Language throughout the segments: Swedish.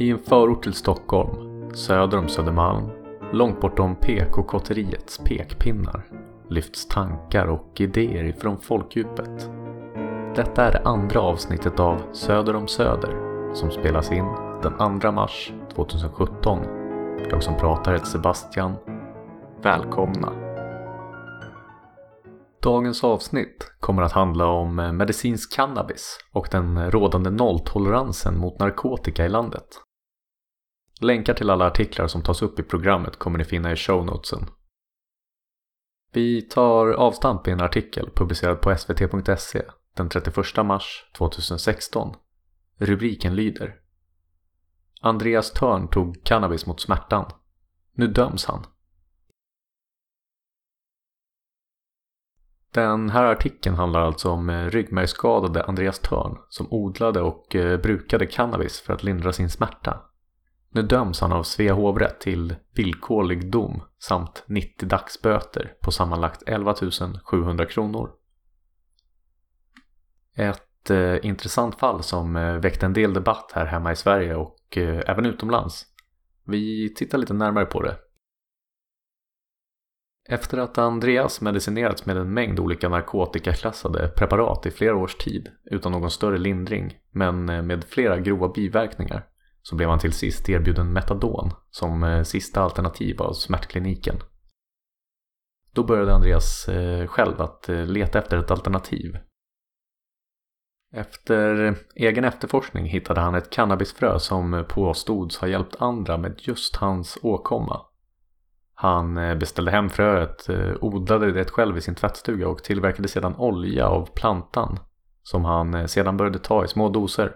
I en förort till Stockholm, söder om Södermalm, långt bortom PK-kotteriets pekpinnar, lyfts tankar och idéer ifrån folkdjupet. Detta är det andra avsnittet av Söder om Söder som spelas in den 2 mars 2017. Jag som pratar heter Sebastian. Välkomna! Dagens avsnitt kommer att handla om eh, medicinsk cannabis och den rådande nolltoleransen mot narkotika i landet. Länkar till alla artiklar som tas upp i programmet kommer ni finna i shownotesen. Vi tar avstamp i en artikel publicerad på svt.se den 31 mars 2016. Rubriken lyder Andreas Törn tog cannabis mot smärtan. Nu döms han. Den här artikeln handlar alltså om eh, ryggmärgsskadade Andreas Törn som odlade och eh, brukade cannabis för att lindra sin smärta. Nu döms han av Svea hovrätt till villkorlig dom samt 90 dagsböter på sammanlagt 11 700 kronor. Ett eh, intressant fall som eh, väckte en del debatt här hemma i Sverige och eh, även utomlands. Vi tittar lite närmare på det. Efter att Andreas medicinerats med en mängd olika narkotikaklassade preparat i flera års tid utan någon större lindring men eh, med flera grova biverkningar så blev han till sist erbjuden Metadon som eh, sista alternativ av smärtkliniken. Då började Andreas eh, själv att eh, leta efter ett alternativ. Efter egen efterforskning hittade han ett cannabisfrö som påstods ha hjälpt andra med just hans åkomma. Han beställde hem fröet, odlade det själv i sin tvättstuga och tillverkade sedan olja av plantan som han sedan började ta i små doser.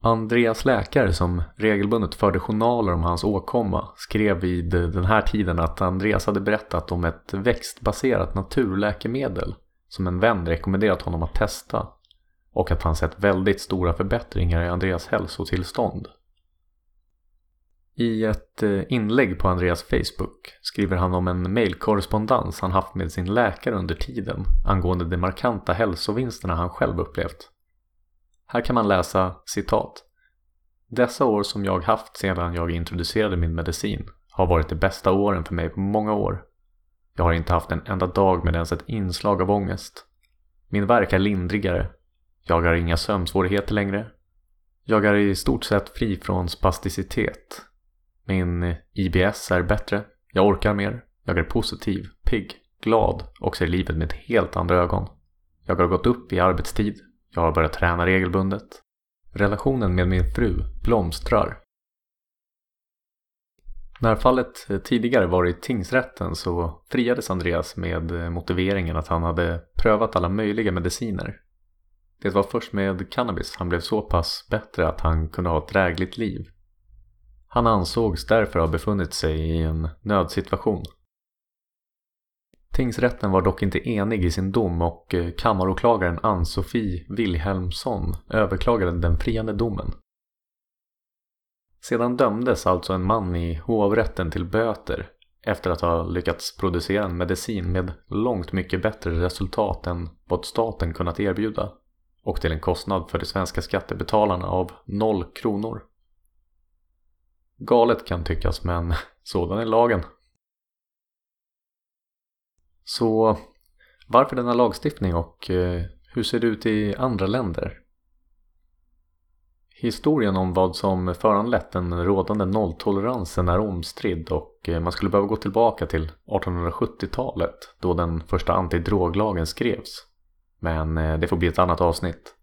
Andreas läkare som regelbundet förde journaler om hans åkomma skrev vid den här tiden att Andreas hade berättat om ett växtbaserat naturläkemedel som en vän rekommenderat honom att testa och att han sett väldigt stora förbättringar i Andreas hälsotillstånd. I ett eh, inlägg på Andreas Facebook skriver han om en mejlkorrespondens han haft med sin läkare under tiden angående de markanta hälsovinsterna han själv upplevt. Här kan man läsa citat. Dessa år som jag haft sedan jag introducerade min medicin har varit de bästa åren för mig på många år. Jag har inte haft en enda dag med ens ett inslag av ångest. Min värk är lindrigare. Jag har inga sömnsvårigheter längre. Jag är i stort sett fri från spasticitet. Min IBS är bättre. Jag orkar mer. Jag är positiv, pigg, glad och ser livet med helt andra ögon. Jag har gått upp i arbetstid. Jag har börjat träna regelbundet. Relationen med min fru blomstrar. När fallet tidigare var i tingsrätten så friades Andreas med motiveringen att han hade prövat alla möjliga mediciner. Det var först med cannabis han blev så pass bättre att han kunde ha ett drägligt liv. Han ansågs därför ha befunnit sig i en nödsituation Tingsrätten var dock inte enig i sin dom och eh, kammaråklagaren Ann-Sofie Wilhelmsson överklagade den friande domen. Sedan dömdes alltså en man i hovrätten till böter efter att ha lyckats producera en medicin med långt mycket bättre resultat än vad staten kunnat erbjuda och till en kostnad för de svenska skattebetalarna av noll kronor. Galet kan tyckas men sådan är lagen. Så varför denna lagstiftning och eh, hur ser det ut i andra länder? Historien om vad som föranlett den rådande nolltoleransen är omstridd och eh, man skulle behöva gå tillbaka till 1870-talet då den första antidroglagen skrevs. Men eh, det får bli ett annat avsnitt.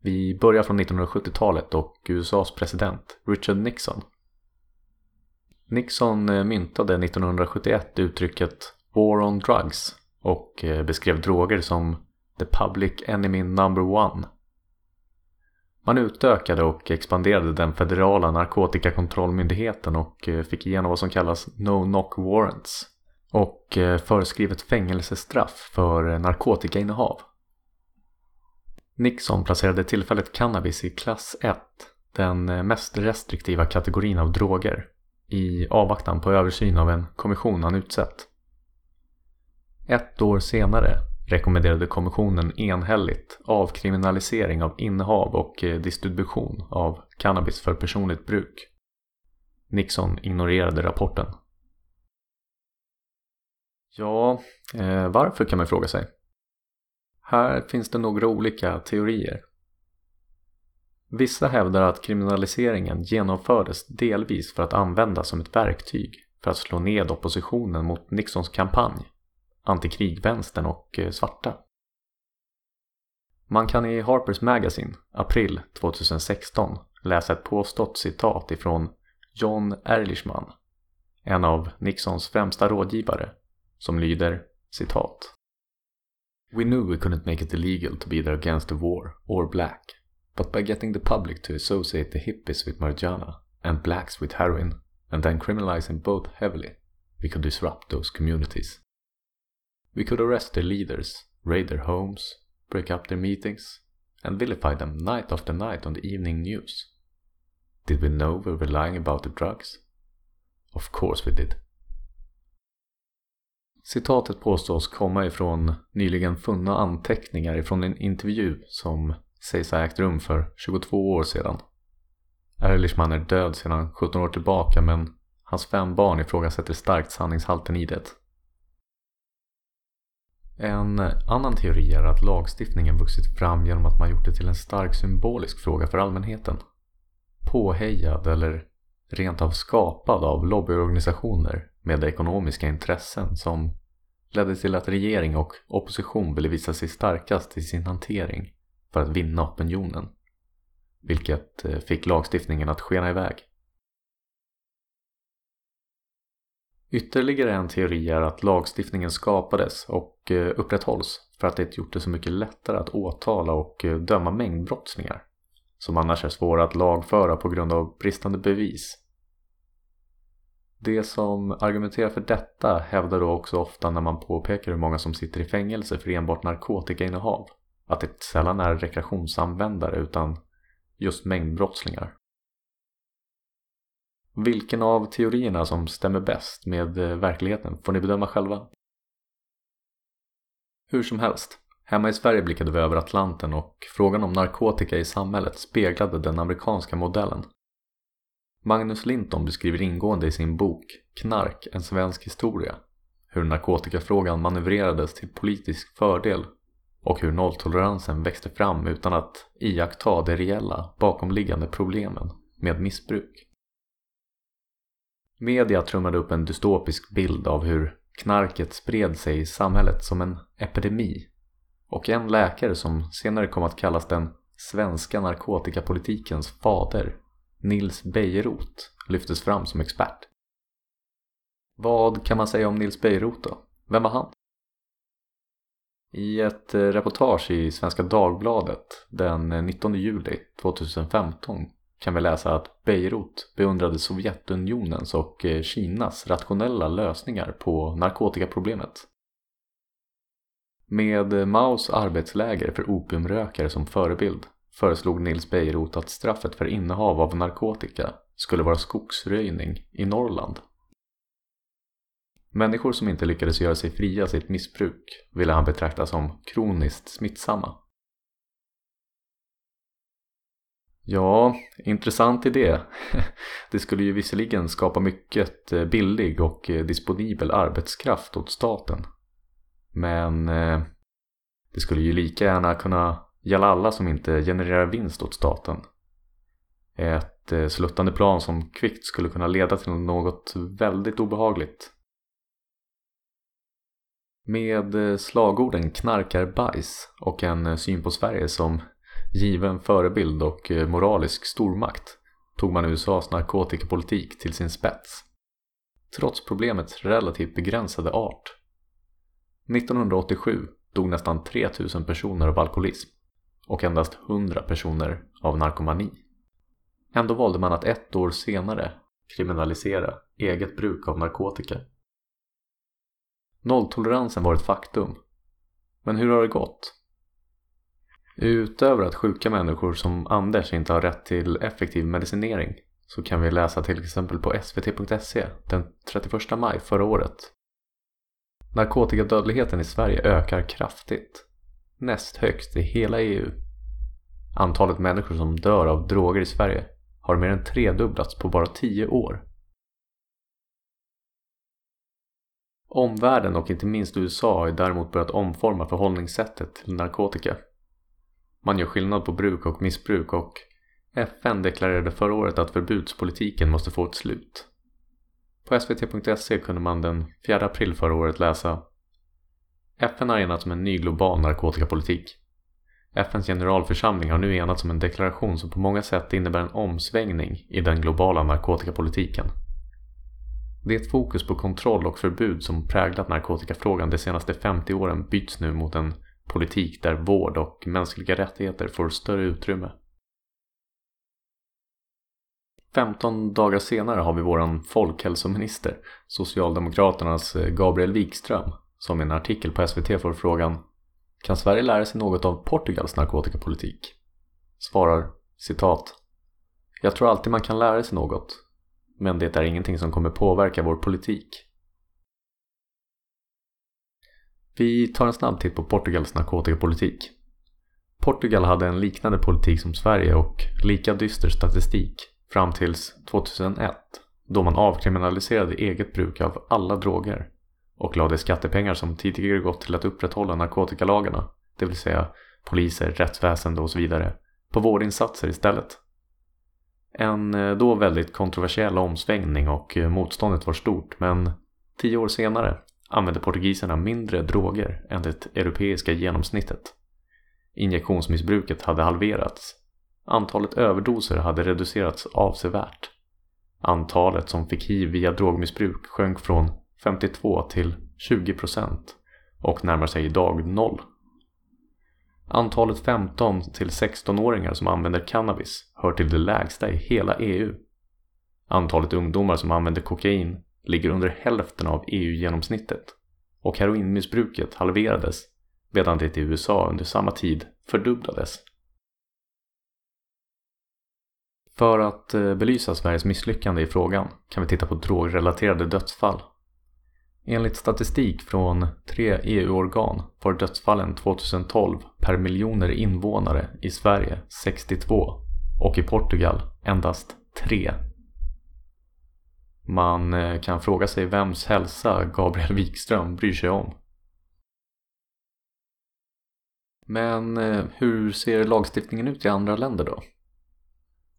Vi börjar från 1970-talet och USAs president Richard Nixon. Nixon myntade 1971 uttrycket War on Drugs och eh, beskrev droger som The Public Enemy Number One. Man utökade och expanderade den federala narkotikakontrollmyndigheten och eh, fick igenom vad som kallas No Knock Warrants och eh, föreskrev ett fängelsestraff för narkotikainnehav. Nixon placerade tillfälligt cannabis i klass 1, den mest restriktiva kategorin av droger, i avvaktan på översyn av en kommission han utsett. Ett år senare, rekommenderade kommissionen enhälligt avkriminalisering av innehav och eh, distribution av cannabis för personligt bruk. Nixon ignorerade rapporten. Ja, eh, varför kan man fråga sig. Här finns det några olika teorier. Vissa hävdar att kriminaliseringen genomfördes delvis för att användas som ett verktyg för att slå ned oppositionen mot Nixons kampanj, antikrigvänstern och eh, svarta. Man kan i Harper's Magazine, april 2016, läsa ett påstått citat ifrån John Ehrlichman, en av Nixons främsta rådgivare, som lyder citat We knew we couldn't make it illegal to be there against the war or black, but by getting the public to associate the hippies with marijuana and blacks with heroin and then criminalizing both heavily, we could disrupt those communities. We could arrest their leaders, raid their homes, break up their meetings, and vilify them night after night on the evening news. Did we know we were lying about the drugs? Of course we did. Citatet påstås komma ifrån nyligen funna anteckningar ifrån en intervju som sägs ha ägt rum för 22 år sedan. Erlichman är död sedan 17 år tillbaka men hans fem barn ifrågasätter starkt sanningshalten i det. En annan teori är att lagstiftningen vuxit fram genom att man gjort det till en stark symbolisk fråga för allmänheten. Påhejad eller rent av skapad av lobbyorganisationer med ekonomiska intressen som ledde till att regering och opposition ville visa sig starkast i sin hantering för att vinna opinionen. Vilket eh, fick lagstiftningen att skena iväg. Ytterligare en teori är att lagstiftningen skapades och eh, upprätthålls för att det gjort det så mycket lättare att åtala och eh, döma mängdbrottslingar som annars är svåra att lagföra på grund av bristande bevis. Det som argumenterar för detta hävdar då också ofta när man påpekar hur många som sitter i fängelse för enbart narkotikainnehav att det sällan är rekreationsanvändare utan just mängdbrottslingar. Vilken av teorierna som stämmer bäst med eh, verkligheten får ni bedöma själva. Hur som helst, hemma i Sverige blickade vi över Atlanten och frågan om narkotika i samhället speglade den amerikanska modellen. Magnus Linton beskriver ingående i sin bok Knark, en svensk historia hur narkotikafrågan manövrerades till politisk fördel och hur nolltoleransen växte fram utan att iaktta de reella bakomliggande problemen med missbruk. Media trummade upp en dystopisk bild av hur knarket spred sig i samhället som en epidemi och en läkare som senare kom att kallas den svenska narkotikapolitikens fader, Nils Bejerot, lyftes fram som expert. Vad kan man säga om Nils Bejerot då? Vem var han? I ett eh, reportage i Svenska Dagbladet den 19 juli 2015 kan vi läsa att Beirut beundrade Sovjetunionens och eh, Kinas rationella lösningar på narkotikaproblemet. Med Maos arbetsläger för opiumrökare som förebild föreslog Nils Beirut att straffet för innehav av narkotika skulle vara skogsröjning i Norrland. Människor som inte lyckades göra sig fria sitt missbruk ville han betrakta som kroniskt smittsamma. Ja, intressant idé. Det skulle ju visserligen skapa mycket eh, billig och eh, disponibel arbetskraft åt staten. Men eh, det skulle ju lika gärna kunna gälla alla som inte genererar vinst åt staten. Ett sluttande plan som kvickt skulle kunna leda till något väldigt obehagligt. Med slagorden knarkarbajs och en syn på Sverige som given förebild och eh, moralisk stormakt tog man USAs narkotikapolitik till sin spets. Trots problemets relativt begränsade art. 1987 dog nästan 3000 personer av alkoholism och endast 100 personer av narkomani. Ändå valde man att ett år senare kriminalisera eget bruk av narkotika. Nolltoleransen var ett faktum. Men hur har det gått? Utöver att sjuka människor som Anders inte har rätt till effektiv medicinering så kan vi läsa till exempel på svt.se den 31 maj förra året Narkotikadödligheten i Sverige ökar kraftigt. Näst högst i hela EU. Antalet människor som dör av droger i Sverige har mer än tredubblats på bara tio år. Omvärlden och inte minst USA har däremot börjat omforma förhållningssättet till narkotika. Man gör skillnad på bruk och missbruk och FN deklarerade förra året att förbudspolitiken måste få ett slut. På svt.se kunde man den 4 april förra året läsa FN har enats om en ny global narkotikapolitik. FNs generalförsamling har nu enats om en deklaration som på många sätt innebär en omsvängning i den globala narkotikapolitiken. Det fokus på kontroll och förbud som präglat narkotikafrågan de senaste 50 åren byts nu mot en politik där vård och mänskliga rättigheter får större utrymme. 15 dagar senare har vi vår folkhälsominister, Socialdemokraternas eh, Gabriel Wikström, som i en artikel på SVT får frågan Kan Sverige lära sig något av Portugals narkotikapolitik? Svarar citat Jag tror alltid man kan lära sig något, men det är ingenting som kommer påverka vår politik. Vi tar en snabb titt på Portugals narkotikapolitik. Portugal hade en liknande politik som Sverige och lika dyster statistik fram tills 2001 då man avkriminaliserade eget bruk av alla droger och lade skattepengar som tidigare gått till att upprätthålla narkotikalagarna, det vill säga poliser, rättsväsende och så vidare, på vårdinsatser istället. En eh, då väldigt kontroversiell omsvängning och eh, motståndet var stort men tio år senare använde portugiserna mindre droger än det europeiska genomsnittet. Injektionsmissbruket hade halverats Antalet överdoser hade reducerats avsevärt. Antalet som fick hiv via drogmissbruk sjönk från 52 till 20 procent och närmar sig idag noll. Antalet 15 till 16-åringar som använder cannabis hör till det lägsta i hela EU. Antalet ungdomar som använder kokain ligger under hälften av EU-genomsnittet och heroinmissbruket halverades medan det i USA under samma tid fördubblades. För att eh, belysa Sveriges misslyckande i frågan kan vi titta på drogrelaterade dödsfall. Enligt statistik från tre EU-organ var dödsfallen 2012 per miljoner invånare i Sverige 62 och i Portugal endast 3. Man eh, kan fråga sig vems hälsa Gabriel Wikström bryr sig om. Men eh, hur ser lagstiftningen ut i andra länder då?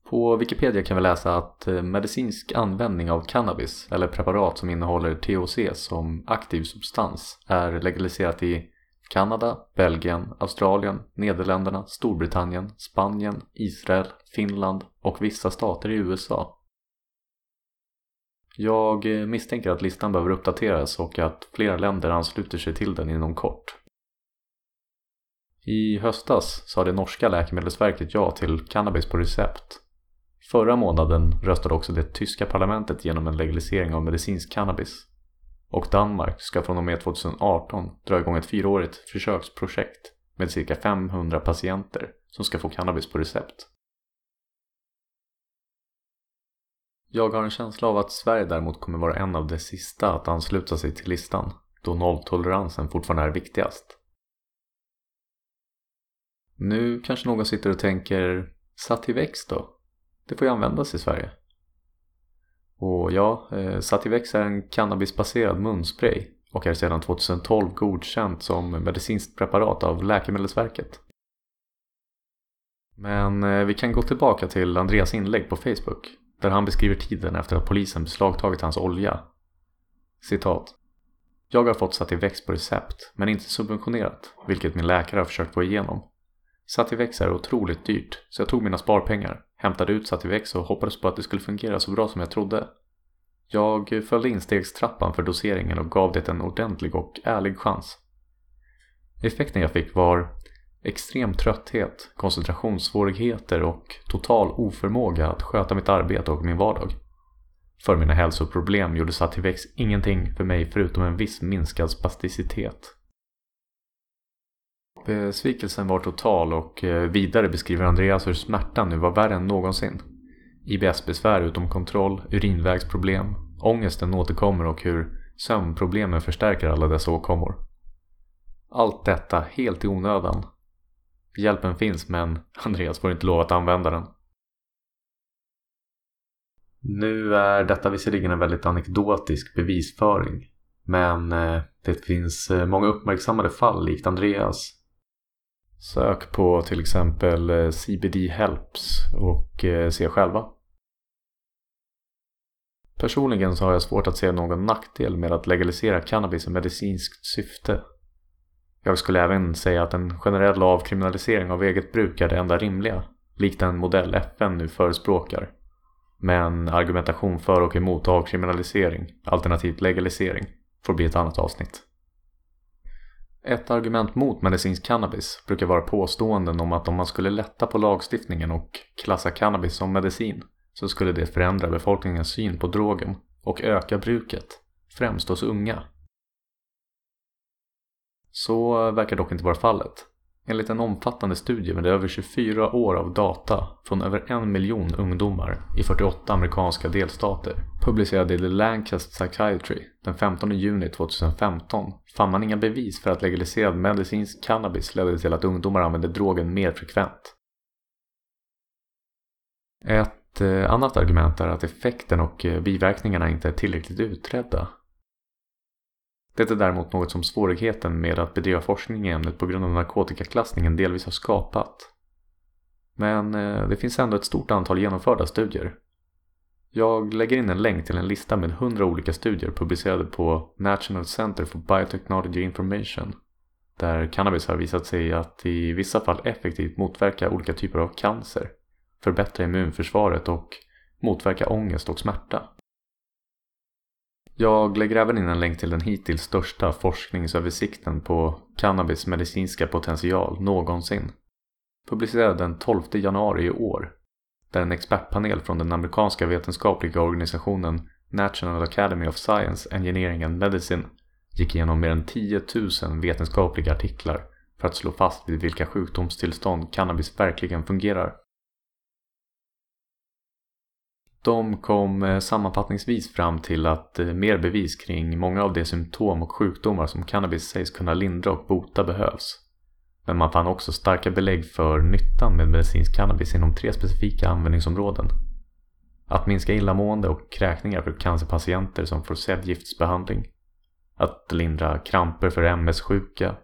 På Wikipedia kan vi läsa att eh, medicinsk användning av cannabis eller preparat som innehåller THC som aktiv substans är legaliserat i Kanada, Belgien, Australien, Nederländerna, Storbritannien, Spanien, Israel, Finland och vissa stater i USA. Jag eh, misstänker att listan behöver uppdateras och att flera länder ansluter sig till den inom kort. I höstas sa det norska läkemedelsverket ja till cannabis på recept Förra månaden röstade också det tyska parlamentet genom en legalisering av medicinsk cannabis. Och Danmark ska från och med 2018 dra igång ett fyraårigt försöksprojekt med cirka 500 patienter som ska få cannabis på recept. Jag har en känsla av att Sverige däremot kommer vara en av de sista att ansluta sig till listan då nolltoleransen fortfarande är viktigast. Nu kanske någon sitter och tänker Sativex då? Det får ju användas i Sverige. Och ja, eh, Sativex är en cannabisbaserad munspray och är sedan 2012 godkänt som medicinskt preparat av Läkemedelsverket. Men eh, vi kan gå tillbaka till Andreas inlägg på Facebook där han beskriver tiden efter att polisen beslagtagit hans olja. Citat. Jag har fått Sativex på recept men inte subventionerat, vilket min läkare har försökt få igenom. Sativex är otroligt dyrt, så jag tog mina sparpengar, hämtade ut Sativex och hoppades på att det skulle fungera så bra som jag trodde. Jag följde instegstrappan för doseringen och gav det en ordentlig och ärlig chans. Effekten jag fick var extrem trötthet, koncentrationssvårigheter och total oförmåga att sköta mitt arbete och min vardag. För mina hälsoproblem gjorde Sativex ingenting för mig förutom en viss minskad spasticitet. Besvikelsen var total och eh, vidare beskriver Andreas hur smärtan nu var värre än någonsin. IBS-besvär utom kontroll, urinvägsproblem, ångesten återkommer och hur Sömnproblemen förstärker alla dessa åkommor. Allt detta helt i onödan. Hjälpen finns men Andreas får inte lov att använda den. Nu är detta visserligen en väldigt anekdotisk bevisföring. Men eh, det finns eh, många uppmärksammade fall likt Andreas. Sök på till exempel eh, CBD Helps och se själva. Personligen så har jag svårt att se någon nackdel med att legalisera cannabis i medicinskt syfte. Jag skulle även säga att en generell avkriminalisering av eget bruk är det enda rimliga, likt den modell FN nu förespråkar. Men argumentation för och emot avkriminalisering, alternativt legalisering, får bli ett annat avsnitt. Ett argument mot medicinsk cannabis brukar vara påståenden om att om man skulle lätta på lagstiftningen och klassa cannabis som medicin så skulle det förändra befolkningens syn på drogen och öka bruket, främst hos unga. Så verkar dock inte vara fallet. Enligt en omfattande studie med över 24 år av data från över en miljon ungdomar i 48 amerikanska delstater publicerad i The Lancaster Psychiatry den 15 juni 2015 fann man inga bevis för att legaliserad medicinsk cannabis ledde till att ungdomar använde drogen mer frekvent. Ett eh, annat argument är att effekten och eh, biverkningarna inte är tillräckligt utredda det är däremot något som svårigheten med att bedriva forskning i ämnet på grund av narkotikaklassningen delvis har skapat. Men eh, det finns ändå ett stort antal genomförda studier. Jag lägger in en länk till en lista med 100 olika studier publicerade på National Center for Biotechnology Information där cannabis har visat sig att i vissa fall effektivt motverka olika typer av cancer, förbättra immunförsvaret och motverka ångest och smärta. Jag lägger även in en länk till den hittills största forskningsöversikten på cannabis medicinska potential någonsin. Publicerad den 12 januari i år. Där en expertpanel från den amerikanska vetenskapliga organisationen National Academy of Science, Engineering and Medicine gick igenom mer än 10 000 vetenskapliga artiklar för att slå fast vid vilka sjukdomstillstånd cannabis verkligen fungerar. De kom eh, sammanfattningsvis fram till att eh, mer bevis kring många av de symptom och sjukdomar som cannabis sägs kunna lindra och bota behövs. Men man fann också starka belägg för nyttan med medicinsk cannabis inom tre specifika användningsområden. Att minska illamående och kräkningar för cancerpatienter som får cellgiftsbehandling. Att lindra kramper för MS-sjuka.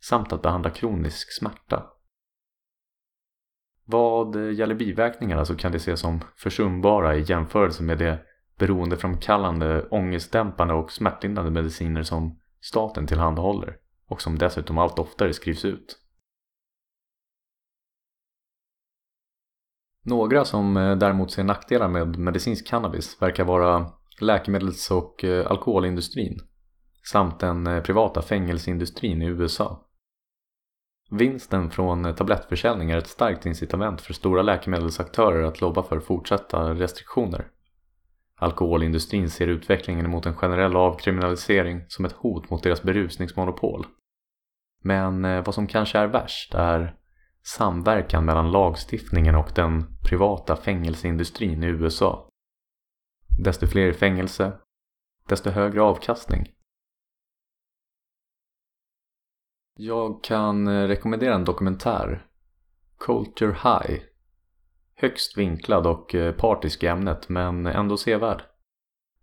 Samt att behandla kronisk smärta. Vad gäller biverkningarna så kan det ses som försumbara i jämförelse med de beroendeframkallande, ångestdämpande och smärtlindrande mediciner som staten tillhandahåller och som dessutom allt oftare skrivs ut. Några som eh, däremot ser nackdelar med medicinsk cannabis verkar vara läkemedels och eh, alkoholindustrin samt den eh, privata fängelseindustrin i USA. Vinsten från eh, tablettförsäljning är ett starkt incitament för stora läkemedelsaktörer att lobba för fortsatta restriktioner. Alkoholindustrin ser utvecklingen mot en generell avkriminalisering som ett hot mot deras berusningsmonopol. Men eh, vad som kanske är värst är samverkan mellan lagstiftningen och den privata fängelseindustrin i USA. Desto fler i fängelse, desto högre avkastning. Jag kan eh, rekommendera en dokumentär. Culture High. Högst vinklad och eh, partisk i ämnet men ändå sevärd.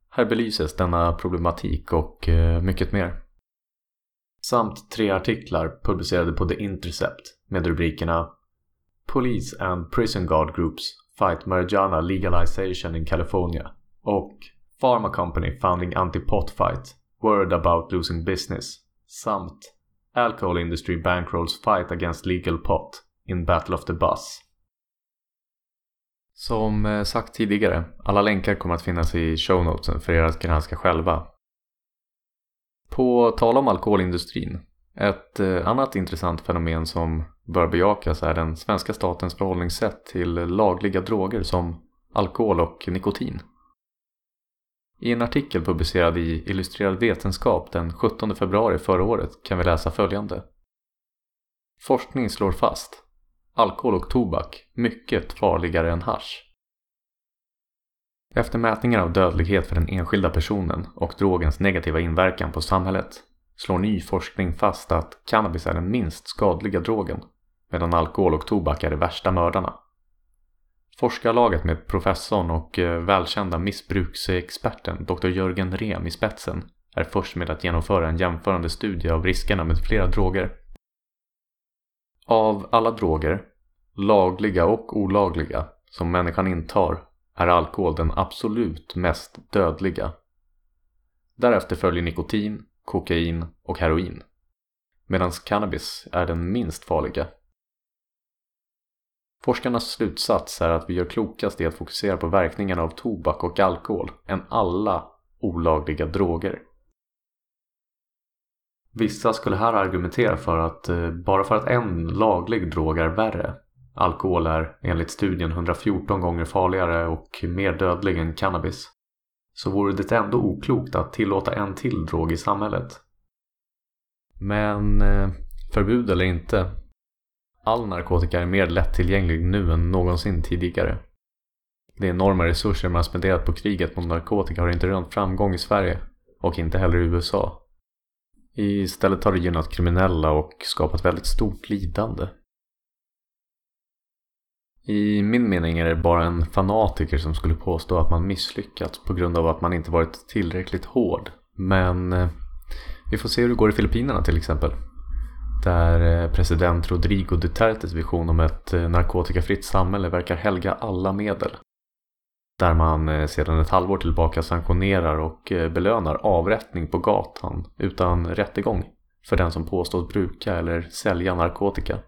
Här belyses denna problematik och eh, mycket mer. Samt tre artiklar publicerade på The Intercept med rubrikerna Police and Prison Guard Groups Fight Marijuana Legalization in California och Pharma Company Founding Anti-Pot Fight Word About Losing Business samt Alcohol Industry Bankrolls Fight Against Legal Pot in Battle of the Bus. Som eh, sagt tidigare, alla länkar kommer att finnas i shownotesen för er att granska själva. På tal om alkoholindustrin, ett eh, annat intressant fenomen som bör bejakas är den svenska statens förhållningssätt till lagliga droger som alkohol och nikotin. I en artikel publicerad i Illustrerad vetenskap den 17 februari förra året kan vi läsa följande. Forskning slår fast. Alkohol och tobak mycket farligare än hash. Efter mätningar av dödlighet för den enskilda personen och drogens negativa inverkan på samhället slår ny forskning fast att cannabis är den minst skadliga drogen medan alkohol och tobak är de värsta mördarna. Forskarlaget med professorn och eh, välkända missbruksexperten Dr. Jörgen Rehm i spetsen är först med att genomföra en jämförande studie av riskerna med flera droger. Av alla droger, lagliga och olagliga, som människan intar är alkohol den absolut mest dödliga. Därefter följer nikotin, kokain och heroin. Medan cannabis är den minst farliga. Forskarnas slutsats är att vi gör klokast i att fokusera på verkningarna av tobak och alkohol än alla olagliga droger. Vissa skulle här argumentera för att eh, bara för att en laglig drog är värre, alkohol är enligt studien 114 gånger farligare och mer dödlig än cannabis, så vore det ändå oklokt att tillåta en till drog i samhället. Men eh, förbud eller inte, all narkotika är mer lättillgänglig nu än någonsin tidigare. De enorma resurser man spenderat på kriget mot narkotika har inte rönt framgång i Sverige och inte heller i USA. Istället har det gynnat kriminella och skapat väldigt stort lidande. I min mening är det bara en fanatiker som skulle påstå att man misslyckats på grund av att man inte varit tillräckligt hård. Men eh, vi får se hur det går i Filippinerna till exempel. Där eh, president Rodrigo Dutertes vision om ett eh, narkotikafritt samhälle verkar helga alla medel. Där man eh, sedan ett halvår tillbaka sanktionerar och belönar avrättning på gatan utan rättegång för den som påstås bruka eller sälja narkotika.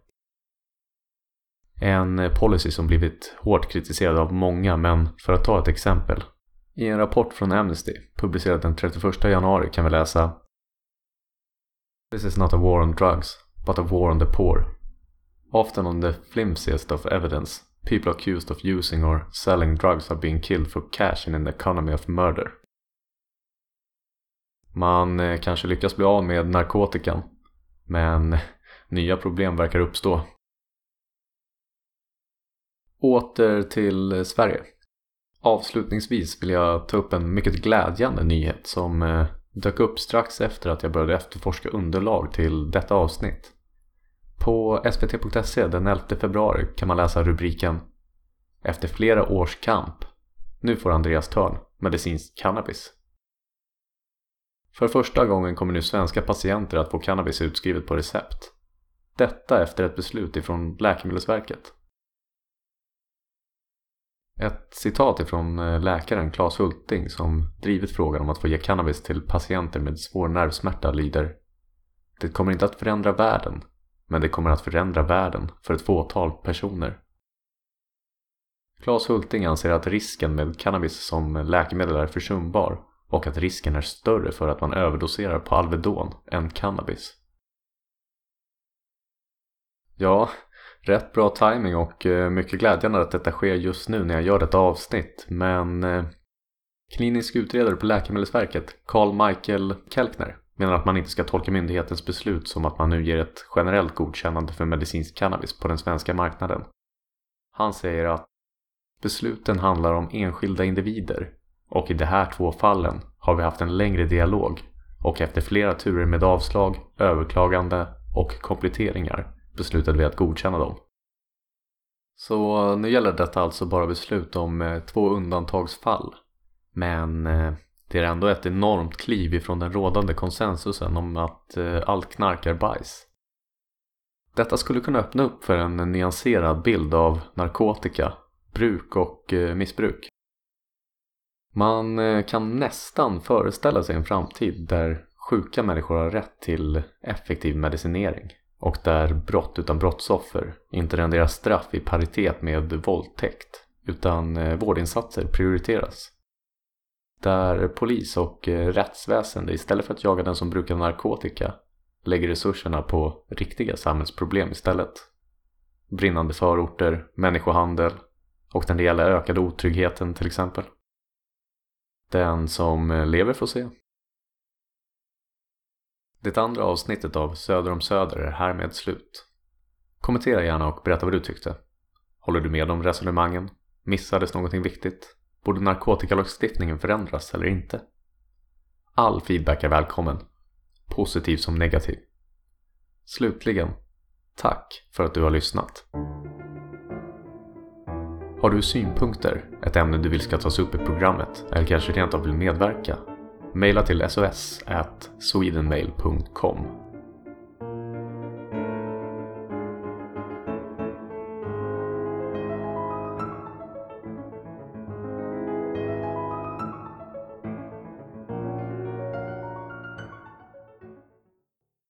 En policy som blivit hårt kritiserad av många men för att ta ett exempel. I en rapport från Amnesty publicerad den 31 januari kan vi läsa This is not a war on drugs, but a war on the poor. Often on the flimsiest of evidence, people accused of using or selling drugs are being killed for cash in an economy of murder. Man eh, kanske lyckas bli av med narkotikan, men nya problem verkar uppstå Åter till eh, Sverige. Avslutningsvis vill jag ta upp en mycket glädjande nyhet som eh, dök upp strax efter att jag började efterforska underlag till detta avsnitt. På svt.se den 11 februari kan man läsa rubriken Efter flera års kamp. Nu får Andreas Törn medicinsk cannabis. För första gången kommer nu svenska patienter att få cannabis utskrivet på recept. Detta efter ett beslut ifrån Läkemedelsverket. Ett citat ifrån eh, läkaren Claes Hulting som drivit frågan om att få ge cannabis till patienter med svår nervsmärta lyder Det kommer inte att förändra världen, men det kommer att förändra världen för ett fåtal personer. Claes Hulting anser att risken med cannabis som läkemedel är försumbar och att risken är större för att man överdoserar på Alvedon än cannabis. Ja, rätt bra timing och eh, mycket glädjande att detta sker just nu när jag gör detta avsnitt. Men eh, klinisk utredare på Läkemedelsverket, Carl Michael Kelkner, menar att man inte ska tolka myndighetens beslut som att man nu ger ett generellt godkännande för medicinsk cannabis på den svenska marknaden. Han säger att besluten handlar om enskilda individer och i de här två fallen har vi haft en längre dialog och efter flera turer med avslag, överklagande och kompletteringar beslutade vi att godkänna dem. Så nu gäller detta alltså bara beslut om eh, två undantagsfall. Men eh, det är ändå ett enormt kliv ifrån den rådande konsensusen om att eh, allt knark är bajs. Detta skulle kunna öppna upp för en nyanserad bild av narkotika, bruk och eh, missbruk. Man eh, kan nästan föreställa sig en framtid där sjuka människor har rätt till effektiv medicinering och där brott utan brottsoffer inte renderar straff i paritet med våldtäkt utan eh, vårdinsatser prioriteras. Där polis och eh, rättsväsende istället för att jaga den som brukar narkotika lägger resurserna på riktiga samhällsproblem istället. Brinnande förorter, människohandel och den reella ökade otryggheten till exempel. Den som eh, lever får se. Det andra avsnittet av Söder om Söder är härmed slut. Kommentera gärna och berätta vad du tyckte. Håller du med om resonemangen? Missades någonting viktigt? Borde narkotikalagstiftningen förändras eller inte? All feedback är välkommen, positiv som negativ. Slutligen, tack för att du har lyssnat. Har du synpunkter, ett ämne du vill ska tas upp i programmet eller kanske rent av vill medverka? Maila till sos.swedenmail.com